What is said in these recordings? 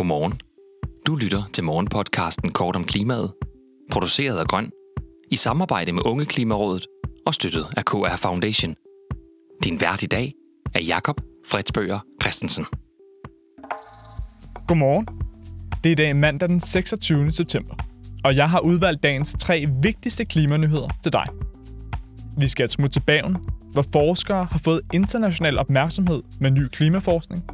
Godmorgen. Du lytter til morgenpodcasten Kort om klimaet, produceret af Grøn, i samarbejde med Unge Klimarådet og støttet af KR Foundation. Din vært i dag er Jakob Fredsbøger Christensen. Godmorgen. Det er i dag mandag den 26. september, og jeg har udvalgt dagens tre vigtigste klimanyheder til dig. Vi skal et smut til bagen, hvor forskere har fået international opmærksomhed med ny klimaforskning.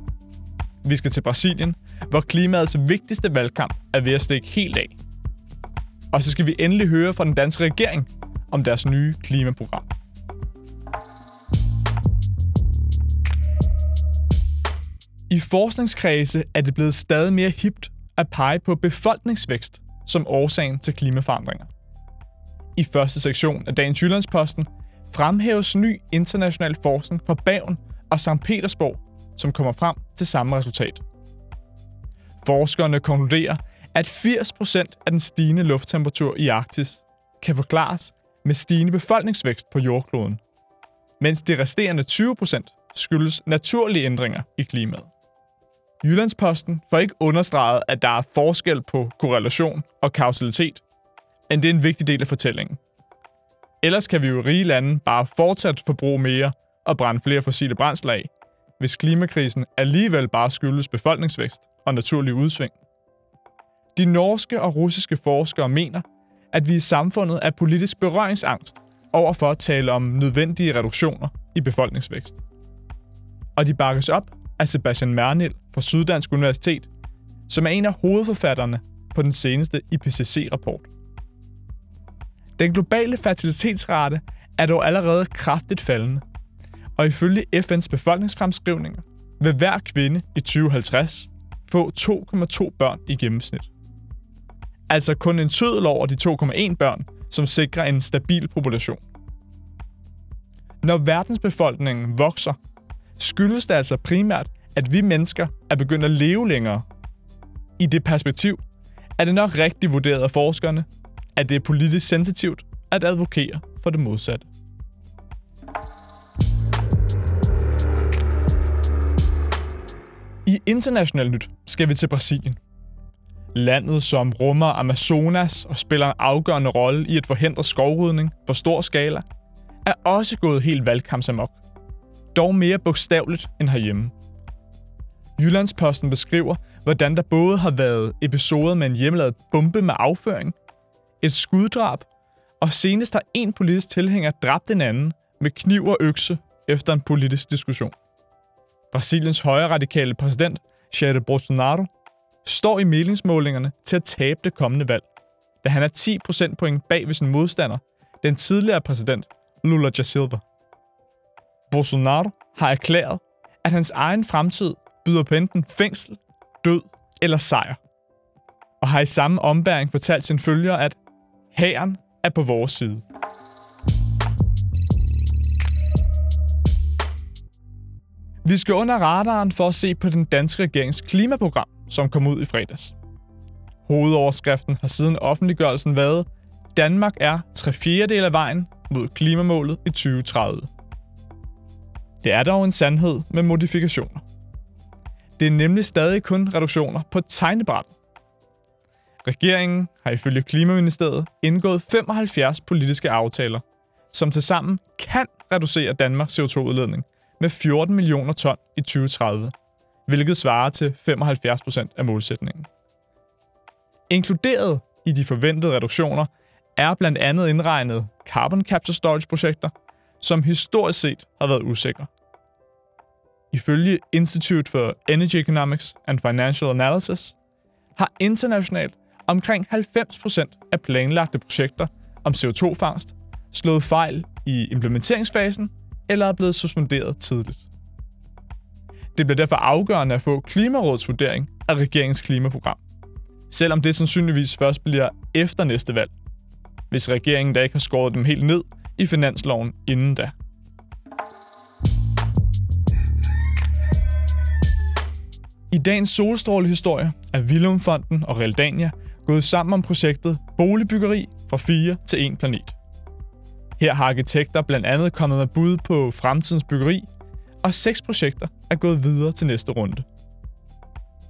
Vi skal til Brasilien, hvor klimaets vigtigste valgkamp er ved at stikke helt af. Og så skal vi endelig høre fra den danske regering om deres nye klimaprogram. I forskningskredse er det blevet stadig mere hipt at pege på befolkningsvækst som årsagen til klimaforandringer. I første sektion af dagens Jyllandsposten fremhæves ny international forskning fra Baven og St. Petersborg, som kommer frem til samme resultat. Forskerne konkluderer, at 80% af den stigende lufttemperatur i Arktis kan forklares med stigende befolkningsvækst på jordkloden, mens de resterende 20% skyldes naturlige ændringer i klimaet. Jyllandsposten får ikke understreget, at der er forskel på korrelation og kausalitet, men det er en vigtig del af fortællingen. Ellers kan vi jo i rige lande bare fortsat forbruge mere og brænde flere fossile brændsler af, hvis klimakrisen alligevel bare skyldes befolkningsvækst og naturlig udsving. De norske og russiske forskere mener, at vi i samfundet er politisk berøringsangst over for at tale om nødvendige reduktioner i befolkningsvækst. Og de bakkes op af Sebastian Mernil fra Syddansk Universitet, som er en af hovedforfatterne på den seneste IPCC-rapport. Den globale fertilitetsrate er dog allerede kraftigt faldende, og ifølge FN's befolkningsfremskrivninger vil hver kvinde i 2050 få 2,2 børn i gennemsnit. Altså kun en tødel over de 2,1 børn, som sikrer en stabil population. Når verdensbefolkningen vokser, skyldes det altså primært, at vi mennesker er begyndt at leve længere. I det perspektiv er det nok rigtigt vurderet af forskerne, at det er politisk sensitivt at advokere for det modsatte. I international nyt skal vi til Brasilien. Landet, som rummer Amazonas og spiller en afgørende rolle i at forhindre skovrydning på stor skala, er også gået helt valgkampsamok. Dog mere bogstaveligt end herhjemme. Jyllandsposten beskriver, hvordan der både har været episoder med en hjemmelavet bombe med afføring, et skuddrab, og senest har en politisk tilhænger dræbt en anden med kniv og økse efter en politisk diskussion. Brasiliens højre radikale præsident, Jair Bolsonaro, står i meningsmålingerne til at tabe det kommende valg, da han er 10 procentpoint bag ved sin modstander, den tidligere præsident Lula da Silva. Bolsonaro har erklæret, at hans egen fremtid byder på enten fængsel, død eller sejr. Og har i samme ombæring fortalt sine følgere, at hæren er på vores side. Vi skal under radaren for at se på den danske regerings klimaprogram, som kom ud i fredags. Hovedoverskriften har siden offentliggørelsen været, Danmark er tre fjerdedel af vejen mod klimamålet i 2030. Det er dog en sandhed med modifikationer. Det er nemlig stadig kun reduktioner på tegnebrættet. Regeringen har ifølge Klimaministeriet indgået 75 politiske aftaler, som tilsammen kan reducere Danmarks CO2-udledning med 14 millioner ton i 2030, hvilket svarer til 75 procent af målsætningen. Inkluderet i de forventede reduktioner er blandt andet indregnet carbon capture storage projekter, som historisk set har været usikre. Ifølge Institute for Energy Economics and Financial Analysis har internationalt omkring 90% af planlagte projekter om CO2-fangst slået fejl i implementeringsfasen eller er blevet suspenderet tidligt. Det bliver derfor afgørende at få Klimarådets vurdering af regeringens klimaprogram, selvom det sandsynligvis først bliver efter næste valg, hvis regeringen da ikke har skåret dem helt ned i finansloven inden da. I dagens solstrålehistorie er Willumfonden og Realdania gået sammen om projektet Boligbyggeri fra 4 til 1 planet. Her har arkitekter blandt andet kommet med bud på fremtidens byggeri, og seks projekter er gået videre til næste runde.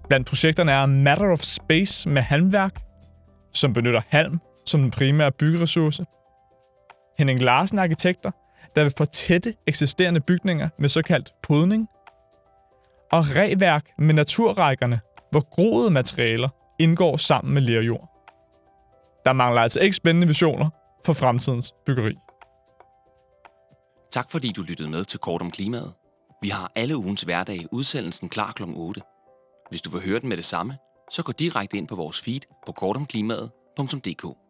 Blandt projekterne er Matter of Space med halmværk, som benytter halm som den primære byggeressource. Henning Larsen Arkitekter, der vil fortætte eksisterende bygninger med såkaldt podning. Og reværk med naturrækkerne, hvor groede materialer indgår sammen med lerjord. Der mangler altså ikke spændende visioner for fremtidens byggeri. Tak fordi du lyttede med til Kort om Klimaet. Vi har alle ugens hverdag udsendelsen klar kl. 8. Hvis du vil høre den med det samme, så gå direkte ind på vores feed på kortomklimaet.dk.